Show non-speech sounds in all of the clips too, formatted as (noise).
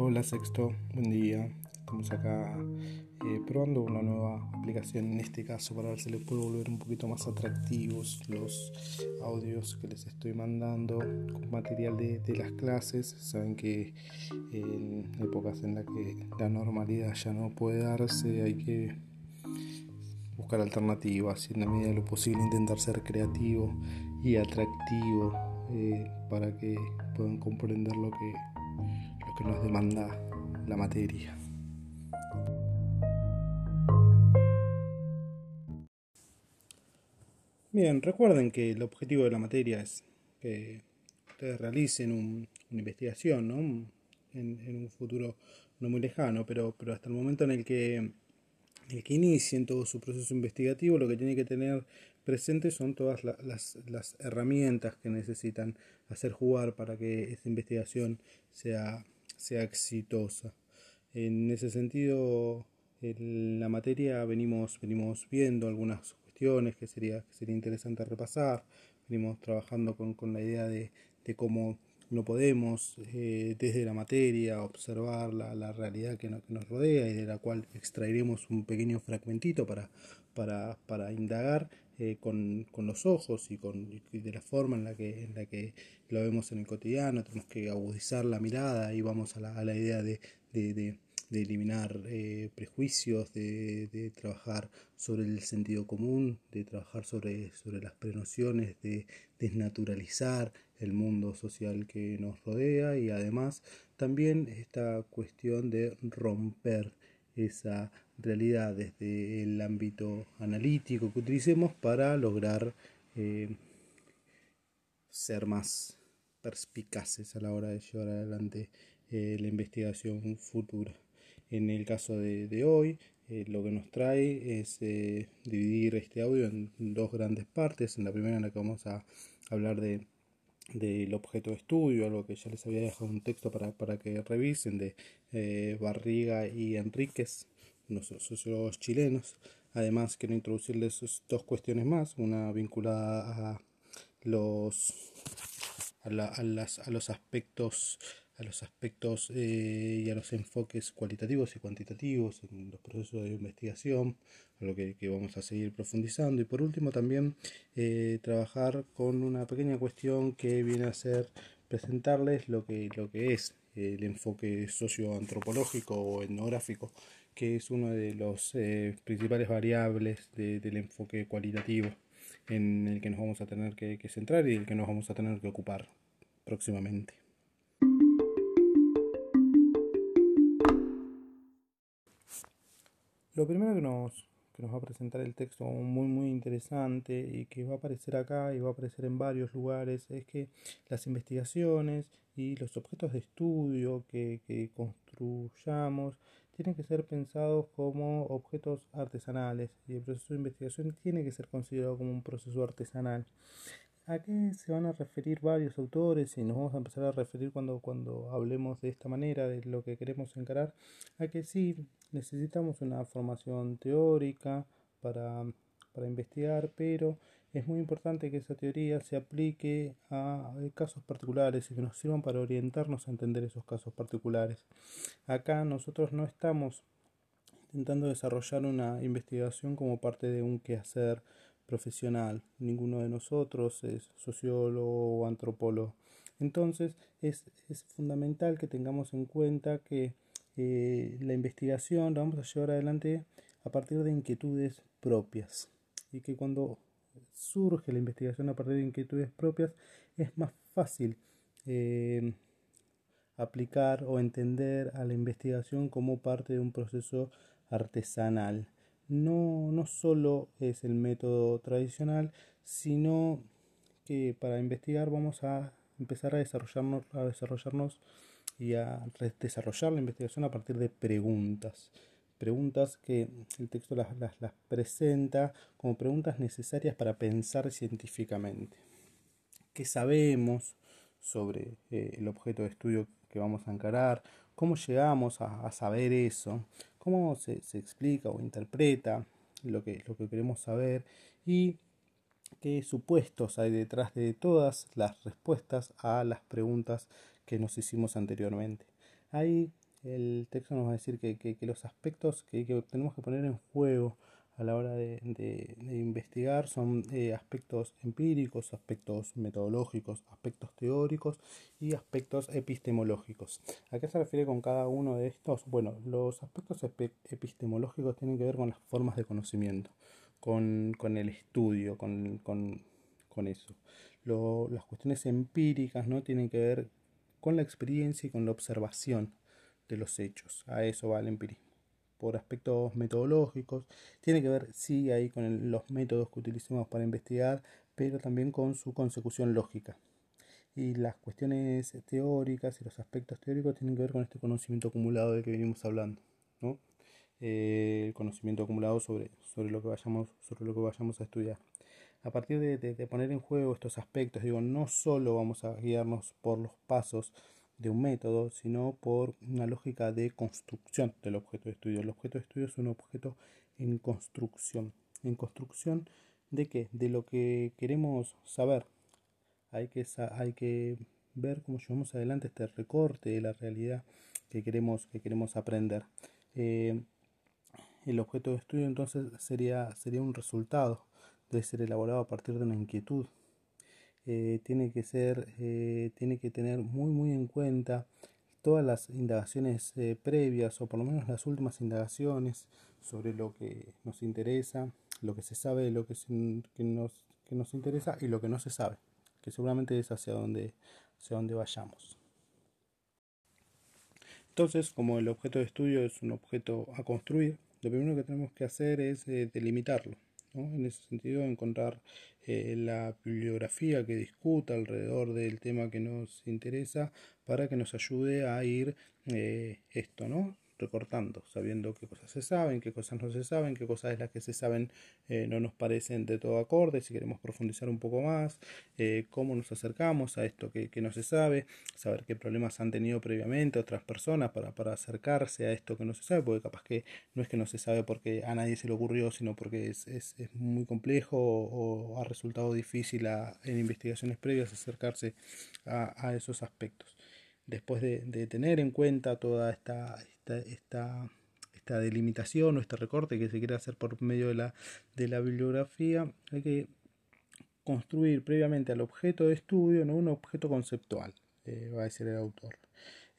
Hola Sexto, buen día. Estamos acá eh, probando una nueva aplicación en este caso para ver si les puedo volver un poquito más atractivos los audios que les estoy mandando material de, las clases. Saben que en épocas en las que la normalidad ya no puede darse hay que buscar alternativas y en la medida de lo posible intentar ser creativo y atractivo eh, para que puedan comprender lo que que nos demanda la materia. Bien, recuerden que el objetivo de la materia es que ustedes realicen una investigación ¿no? en, un futuro no muy lejano, pero, pero hasta el momento en el que, el que inicien todo su proceso investigativo, lo que tiene que tener presente son todas las, las herramientas que necesitan hacer jugar para que esta investigación sea sea exitosa. En ese sentido, en la materia venimos, venimos viendo algunas cuestiones que sería, sería interesante repasar, venimos trabajando con, la idea de, cómo no podemos eh, desde la materia observar la, realidad que, nos rodea y de la cual extraeremos un pequeño fragmentito para, para, para indagar eh, con, los ojos y, con, de la forma en la, que, en la que lo vemos en el cotidiano, tenemos que agudizar la mirada y vamos a la, idea de, eliminar eh, prejuicios, de, trabajar sobre el sentido común, de trabajar sobre, sobre las prenociones, de desnaturalizar el mundo social que nos rodea y además también esta cuestión de romper esa realidad desde el ámbito analítico que utilicemos para lograr eh, ser más perspicaces a la hora de llevar adelante eh, la investigación futura. En el caso de, hoy, eh, lo que nos trae es dividir este audio en dos grandes partes. En la primera en la que vamos a hablar de del objeto de estudio, algo que ya les había dejado un texto para, para que revisen de Barriga y Enríquez, unos sociólogos chilenos. Además, quiero introducirles dos cuestiones más, una vinculada a los, a, las, a los aspectos a los aspectos eh, y a los enfoques cualitativos y cuantitativos en los procesos de investigación, a lo que, vamos a seguir profundizando. Y por último también eh, trabajar con una pequeña cuestión que viene a ser presentarles lo que, lo que es el enfoque socioantropológico o etnográfico que es uno de los eh, principales variables del enfoque cualitativo en el que nos vamos a tener que, centrar y el que nos vamos a tener que ocupar próximamente. Lo primero que nos, que nos va a presentar el texto muy muy interesante y que va a aparecer acá y va a aparecer en varios lugares es que las investigaciones y los objetos de estudio que, que construyamos tienen que ser pensados como objetos artesanales y el proceso de investigación tiene que ser considerado como un proceso artesanal. ¿A qué se van a referir varios autores y nos vamos a empezar a referir cuando, cuando hablemos de esta manera de lo que queremos encarar? A que sí necesitamos una formación teórica para, para investigar, pero es muy importante que esa teoría se aplique a casos particulares y que nos sirvan para orientarnos a entender esos casos particulares. Acá nosotros no estamos intentando desarrollar una investigación como parte de un quehacer profesional. Ninguno de nosotros es sociólogo o antropólogo. Entonces es, fundamental que tengamos en cuenta que eh, la investigación la vamos a llevar adelante a partir de inquietudes propias y que cuando surge la investigación a partir de inquietudes propias, es más fácil eh, aplicar o entender a la investigación como parte de un proceso artesanal. No, no solo es el método tradicional, sino que para investigar vamos a empezar a desarrollarnos, a desarrollarnos y a desarrollar la investigación a partir de preguntas preguntas que el texto las, las, presenta como preguntas necesarias para pensar científicamente. ¿Qué sabemos sobre eh, el objeto de estudio que vamos a encarar? ¿Cómo llegamos a, saber eso? ¿Cómo se, se, explica o interpreta lo que, lo que queremos saber? Y qué supuestos hay detrás de todas las respuestas a las preguntas que nos hicimos anteriormente. Hay el texto nos va a decir que, que, los aspectos que, que, tenemos que poner en juego a la hora de, de, investigar son eh, aspectos empíricos, aspectos metodológicos, aspectos teóricos y aspectos epistemológicos. ¿A qué se refiere con cada uno de estos? Bueno, los aspectos epistemológicos tienen que ver con las formas de conocimiento, con, con el estudio, con, con, con eso. Lo, las cuestiones empíricas ¿no? tienen que ver con la experiencia y con la observación de los hechos. A eso va el empirismo. Por aspectos metodológicos, tiene que ver, sí, ahí con los métodos que utilicemos para investigar, pero también con su consecución lógica. Y las cuestiones teóricas y los aspectos teóricos tienen que ver con este conocimiento acumulado del que venimos hablando. ¿no? Eh, el conocimiento acumulado sobre, sobre, lo que vayamos, sobre lo que vayamos a estudiar. A partir de, de, poner en juego estos aspectos, digo, no solo vamos a guiarnos por los pasos de un método, sino por una lógica de construcción del objeto de estudio. El objeto de estudio es un objeto en construcción. ¿En construcción de qué? De lo que queremos saber. Hay que, hay que ver cómo llevamos adelante este recorte de la realidad que queremos, que queremos aprender. Eh, el objeto de estudio entonces sería, sería un resultado, debe ser elaborado a partir de una inquietud, eh, tiene que ser, eh, tiene que tener muy muy en cuenta todas las indagaciones eh, previas o por lo menos las últimas indagaciones sobre lo que nos interesa, lo que se sabe, lo que, que, nos, que nos interesa y lo que no se sabe, que seguramente es hacia donde, hacia donde vayamos. Entonces, como el objeto de estudio es un objeto a construir, lo primero que tenemos que hacer es delimitarlo. En ese sentido, encontrar eh, la bibliografía que discuta alrededor del tema que nos interesa para que nos ayude a ir eh, esto, ¿no? Recortando, sabiendo qué cosas se saben, qué cosas no se saben, qué cosas de las que se saben eh, no nos parecen de todo acorde, si queremos profundizar un poco más, eh, cómo nos acercamos a esto que, no se sabe, saber qué problemas han tenido previamente otras personas para, para acercarse a esto que no se sabe, porque capaz que no es que no se sabe porque a nadie se le ocurrió, sino porque es, es, es muy complejo o, ha resultado difícil en investigaciones previas acercarse a, a esos aspectos. Después de, de, tener en cuenta toda esta, esta, esta, delimitación o este recorte que se quiere hacer por medio de la, de la bibliografía, hay que construir previamente al objeto de estudio ¿no? un objeto conceptual, eh, va a decir el autor.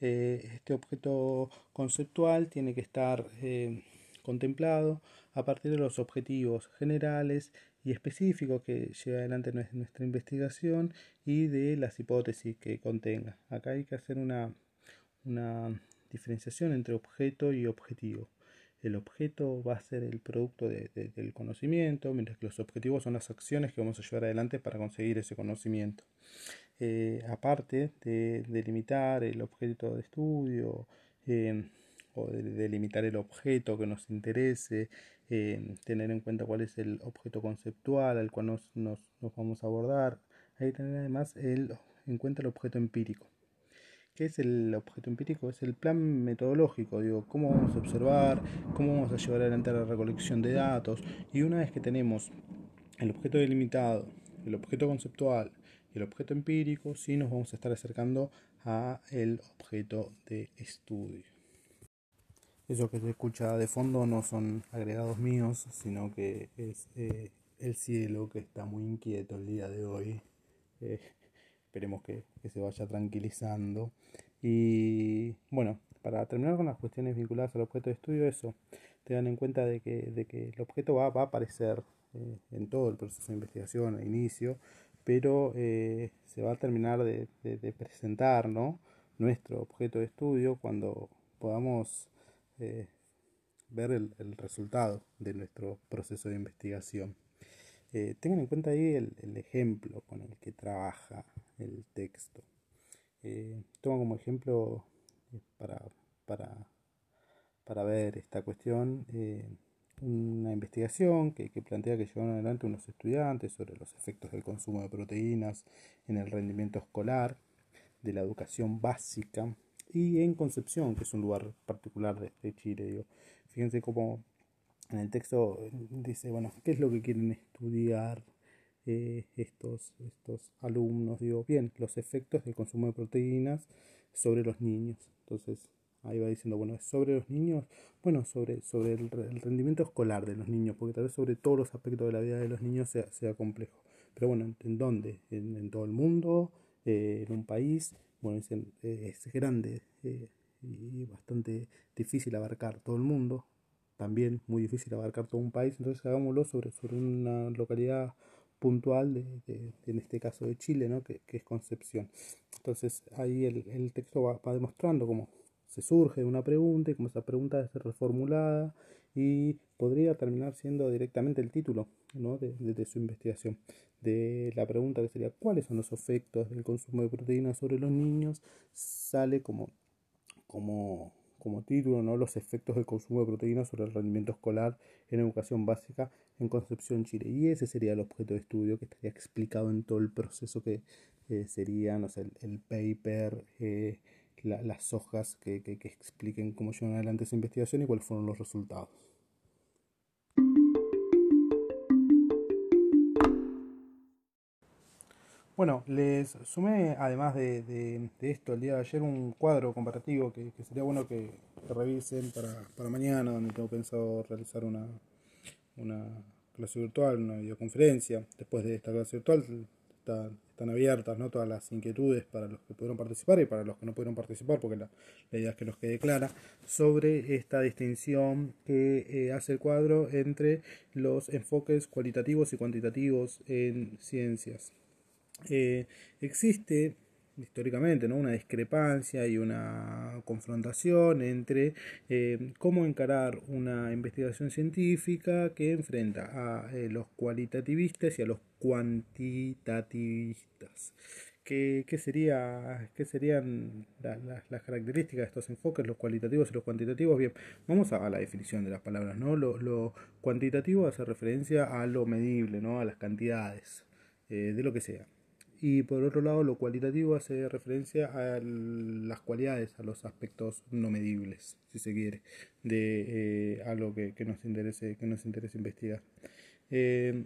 Eh, este objeto conceptual tiene que estar eh, contemplado a partir de los objetivos generales y específicos que lleva adelante nuestra investigación y de las hipótesis que contenga. Acá hay que hacer una, una diferenciación entre objeto y objetivo. El objeto va a ser el producto del conocimiento, mientras que los objetivos son las acciones que vamos a llevar adelante para conseguir ese conocimiento. Eh, aparte de delimitar el objeto de estudio eh, o de delimitar el objeto que nos interese, eh, tener en cuenta cuál es el objeto conceptual al cual nos, vamos a abordar, hay que tener además en cuenta el objeto empírico. ¿Qué es el objeto empírico? Es el plan metodológico, digo, cómo vamos a observar, cómo vamos a llevar adelante la recolección de datos. Y una vez que tenemos el objeto delimitado, el objeto conceptual y el objeto empírico, sí nos vamos a estar acercando a el objeto de estudio. Eso que se escucha de fondo no son agregados míos, sino que es eh, el cielo que está muy inquieto el día de hoy. Eh, esperemos que, se vaya tranquilizando. Y bueno, para terminar con las cuestiones vinculadas al objeto de estudio, eso, tengan en cuenta de que, de que el objeto va, va a aparecer eh, en todo el proceso de investigación al inicio, pero eh, se va a terminar de, presentar ¿no? nuestro objeto de estudio cuando podamos eh, ver el, el resultado de nuestro proceso de investigación. tengan en cuenta ahí el, el, ejemplo con el que trabaja el texto. Eh, tomo como ejemplo eh, para, para, para, ver esta cuestión eh, una investigación que, plantea que llevaron adelante unos estudiantes sobre los efectos del consumo de proteínas en el rendimiento escolar de la educación básica y en Concepción, que es un lugar particular de, Chile. Fíjense cómo en el texto dice, bueno, ¿qué es lo que quieren estudiar? Eh, estos, estos alumnos, digo, bien, los efectos del consumo de proteínas sobre los niños. Entonces, ahí va diciendo, bueno, sobre los niños, bueno, sobre, sobre el, rendimiento escolar de los niños, porque tal vez sobre todos los aspectos de la vida de los niños sea, sea complejo. Pero bueno, ¿en, dónde? ¿En, todo el mundo? Eh, ¿En un país? Bueno, es, es grande eh, y bastante difícil abarcar todo el mundo, también muy difícil abarcar todo un país, entonces hagámoslo sobre, sobre una localidad puntual, de, en este caso de Chile, ¿no? que, es Concepción. Entonces ahí el, el texto va, va, demostrando cómo se surge de una pregunta y cómo esa pregunta ser reformulada y podría terminar siendo directamente el título ¿no? de, de, su investigación. De la pregunta que sería ¿cuáles son los efectos del consumo de proteínas sobre los niños? sale como, como como título, ¿no? los efectos del consumo de proteínas sobre el rendimiento escolar en educación básica en Concepción, Chile. Y ese sería el objeto de estudio que estaría explicado en todo el proceso que eh, sería no sé, el, paper, eh, las hojas que, que, que expliquen cómo llevan adelante esa investigación y cuáles fueron los resultados. Bueno, les sumé, además de, esto, el día de ayer un cuadro comparativo que, sería bueno que, revisen para, mañana, donde tengo pensado realizar una, una clase virtual, una videoconferencia. Después de esta clase virtual están, abiertas ¿no? todas las inquietudes para los que pudieron participar y para los que no pudieron participar, porque la, idea es que los quede clara, sobre esta distinción que eh, hace el cuadro entre los enfoques cualitativos y cuantitativos en ciencias. Eh, existe históricamente ¿no? una discrepancia y una confrontación entre eh, cómo encarar una investigación científica que enfrenta a eh, los cualitativistas y a los cuantitativistas. ¿Qué, sería, qué serían las características de estos enfoques, los cualitativos y los cuantitativos? Bien, vamos a, la definición de las palabras. ¿no? Lo, lo, cuantitativo hace referencia a lo medible, ¿no? a las cantidades, de lo que sea y por otro lado lo cualitativo hace referencia a las cualidades, a los aspectos no medibles, si se quiere, de eh, algo que, nos interese, que nos interese investigar. Eh,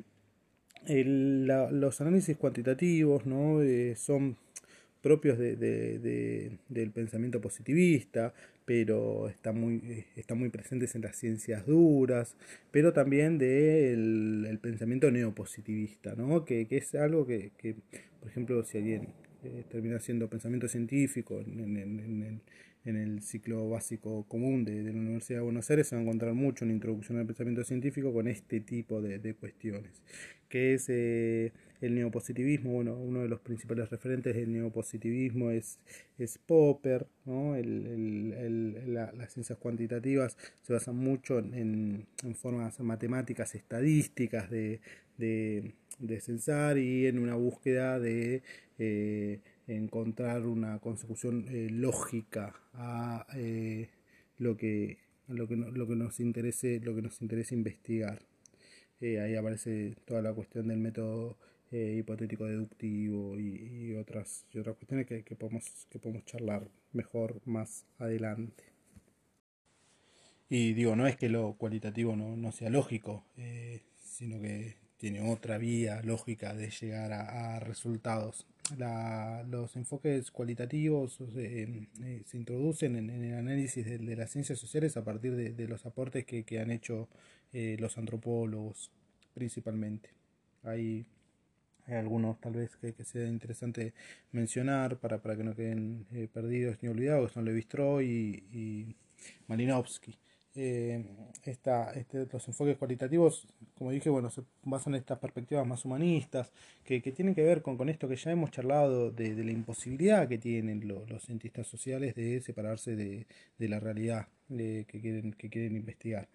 los análisis cuantitativos ¿no? Eh, son propios de, del pensamiento positivista, pero están muy, están muy presentes en las ciencias duras, pero también del el pensamiento neopositivista, ¿no? que, que es algo que, que, por ejemplo, si alguien eh, termina siendo pensamiento científico en, en, en, el ciclo básico común de, de, la Universidad de Buenos Aires, se va a encontrar mucho en introducción al pensamiento científico con este tipo de, de cuestiones, que es eh, el neopositivismo, bueno, uno de los principales referentes del neopositivismo es, es Popper, ¿no? las ciencias cuantitativas se basan mucho en, en formas matemáticas, estadísticas de, de, de, censar y en una búsqueda de eh, encontrar una consecución eh, lógica a eh, lo que lo que, lo que nos interese lo que nos interesa investigar ahí aparece toda la cuestión del método eh, hipotético deductivo y, otras, y otras cuestiones que, que, podemos, que podemos charlar mejor más adelante. Y digo, no es que lo cualitativo no, no sea lógico, eh, sino que tiene otra vía lógica de llegar a, resultados. La, los enfoques cualitativos eh, se introducen en, el análisis de, las ciencias sociales a partir de, de los aportes que, que han hecho los antropólogos principalmente. Hay hay algunos tal vez que, sea interesante mencionar para, para que no queden eh, perdidos ni olvidados, son Levi Strauss y, y Malinowski. Eh, esta, este, los enfoques cualitativos, como dije, bueno, se basan en estas perspectivas más humanistas, que, que tienen que ver con, con esto que ya hemos charlado de, de la imposibilidad que tienen los cientistas sociales de separarse de, de la realidad que, quieren, que quieren investigar.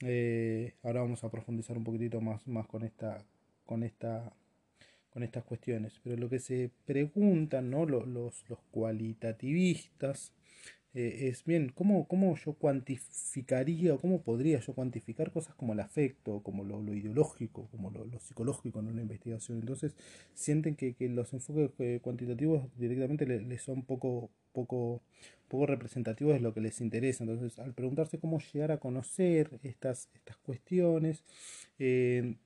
Eh, ahora vamos a profundizar un poquitito más, más con esta, con esta con estas cuestiones. Pero lo que se preguntan ¿no? los, los, cualitativistas eh, es bien, ¿cómo, ¿cómo, yo cuantificaría o cómo podría yo cuantificar cosas como el afecto, como lo, ideológico, como lo, psicológico en una investigación? Entonces sienten que, que los enfoques eh, cuantitativos directamente les, son poco, poco, poco representativos de lo que les interesa. Entonces al preguntarse cómo llegar a conocer estas, estas cuestiones, eh,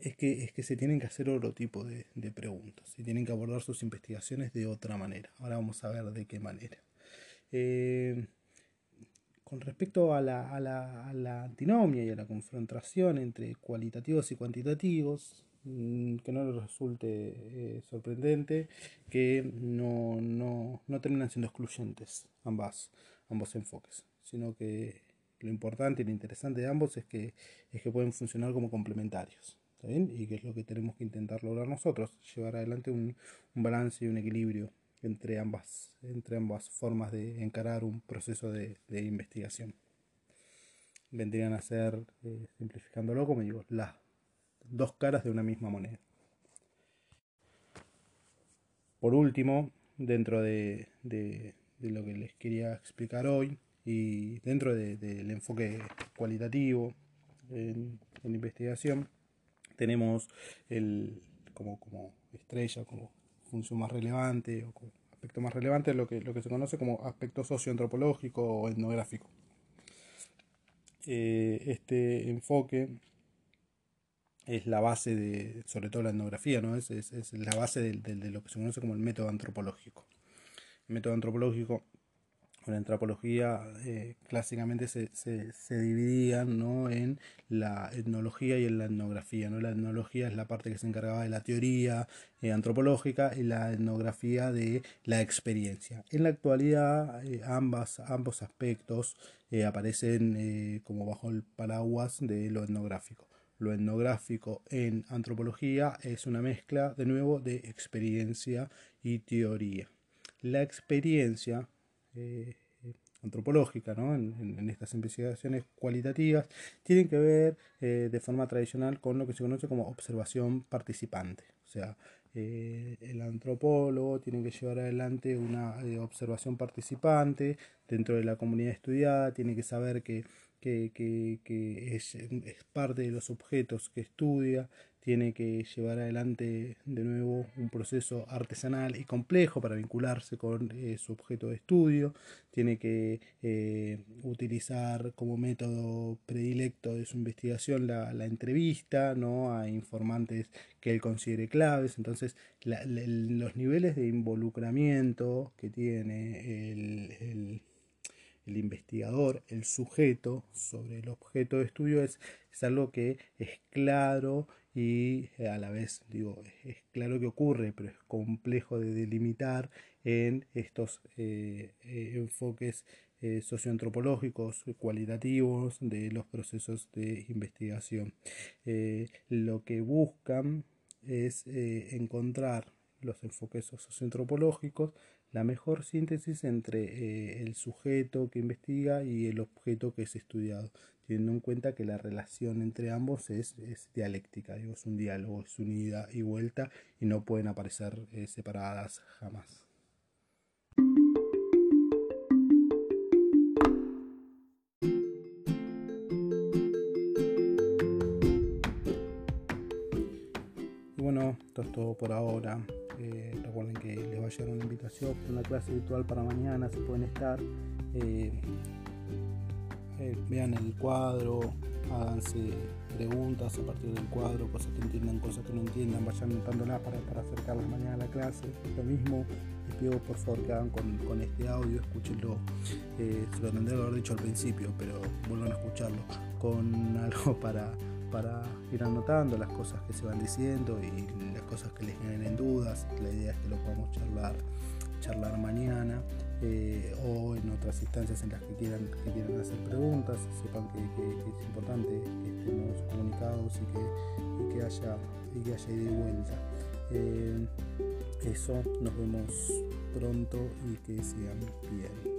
es que, es que se tienen que hacer otro tipo de, de preguntas y tienen que abordar sus investigaciones de otra manera. Ahora vamos a ver de qué manera. Eh, con respecto a la, a, la, a la, antinomia y a la confrontación entre cualitativos y cuantitativos, mm, que no les resulte eh, sorprendente que no, no, no, terminan siendo excluyentes ambas, ambos enfoques, sino que lo importante y lo interesante de ambos es que, es que pueden funcionar como complementarios. Y que es lo que tenemos que intentar lograr nosotros, llevar adelante un, balance y un equilibrio entre ambas, entre ambas formas de encarar un proceso de, investigación. Vendrían a ser, eh, simplificándolo, como digo, las dos caras de una misma moneda. Por último, dentro de, lo que les quería explicar hoy y dentro del enfoque cualitativo en, investigación, tenemos el, como, como estrella, como función más relevante o aspecto más relevante lo que, lo que se conoce como aspecto socioantropológico o etnográfico. Eh, este enfoque es la base de, sobre todo la etnografía, ¿no? es, es, la base de, de, lo que se conoce como el método antropológico. El método antropológico la antropología eh, clásicamente se, se, dividían ¿no? en la etnología y en la etnografía. ¿no? La etnología es la parte que se encargaba de la teoría eh, antropológica y la etnografía de la experiencia. En la actualidad eh, ambas, ambos aspectos aparecen como bajo el paraguas de lo etnográfico. Lo etnográfico en antropología es una mezcla de nuevo de experiencia y teoría. La experiencia eh, antropológica, ¿no? en, estas investigaciones cualitativas, tienen que ver eh, de forma tradicional con lo que se conoce como observación participante. O sea, eh, el antropólogo tiene que llevar adelante una observación participante dentro de la comunidad estudiada, tiene que saber que, que, es, es, parte de los objetos que estudia, tiene que llevar adelante de nuevo un proceso artesanal y complejo para vincularse con eh, su objeto de estudio, tiene que eh, utilizar como método predilecto de su investigación la, entrevista ¿no? a informantes que él considere claves, entonces los niveles de involucramiento que tiene el investigador, el sujeto sobre el objeto de estudio es, es algo que es claro y eh, a la vez digo es claro que ocurre pero es complejo de delimitar en estos eh, eh, enfoques socioantropológicos cualitativos de los procesos de investigación. Lo que buscan es encontrar los enfoques socioantropológicos la mejor síntesis entre el sujeto que investiga y el objeto que es estudiado teniendo en cuenta que la relación entre ambos es, dialéctica, es un diálogo, es un ida y vuelta y no pueden aparecer eh, separadas jamás. Esto es todo por ahora. Eh, recuerden que les va a llegar una invitación, una clase virtual para mañana, si pueden estar. Eh, eh, vean el cuadro, háganse preguntas a partir del cuadro, cosas que entiendan, cosas que no entiendan, vayan notándolas para, para acercarlas mañana a la clase. Lo mismo, les pido por favor que hagan con, este audio, escúchenlo, se lo tendría que haber dicho al principio, pero vuelvan a escucharlo, con (laughs) algo para, para ir anotando las cosas que se van diciendo y las cosas que les generen dudas. La idea es que lo podamos charlar, charlar mañana. Eh, o en otras instancias en las que quieran, quieran hacer preguntas, sepan que, es importante que estemos comunicados y que, que haya, y que haya ida y vuelta. Eh, eso, nos vemos pronto y que sigan bien.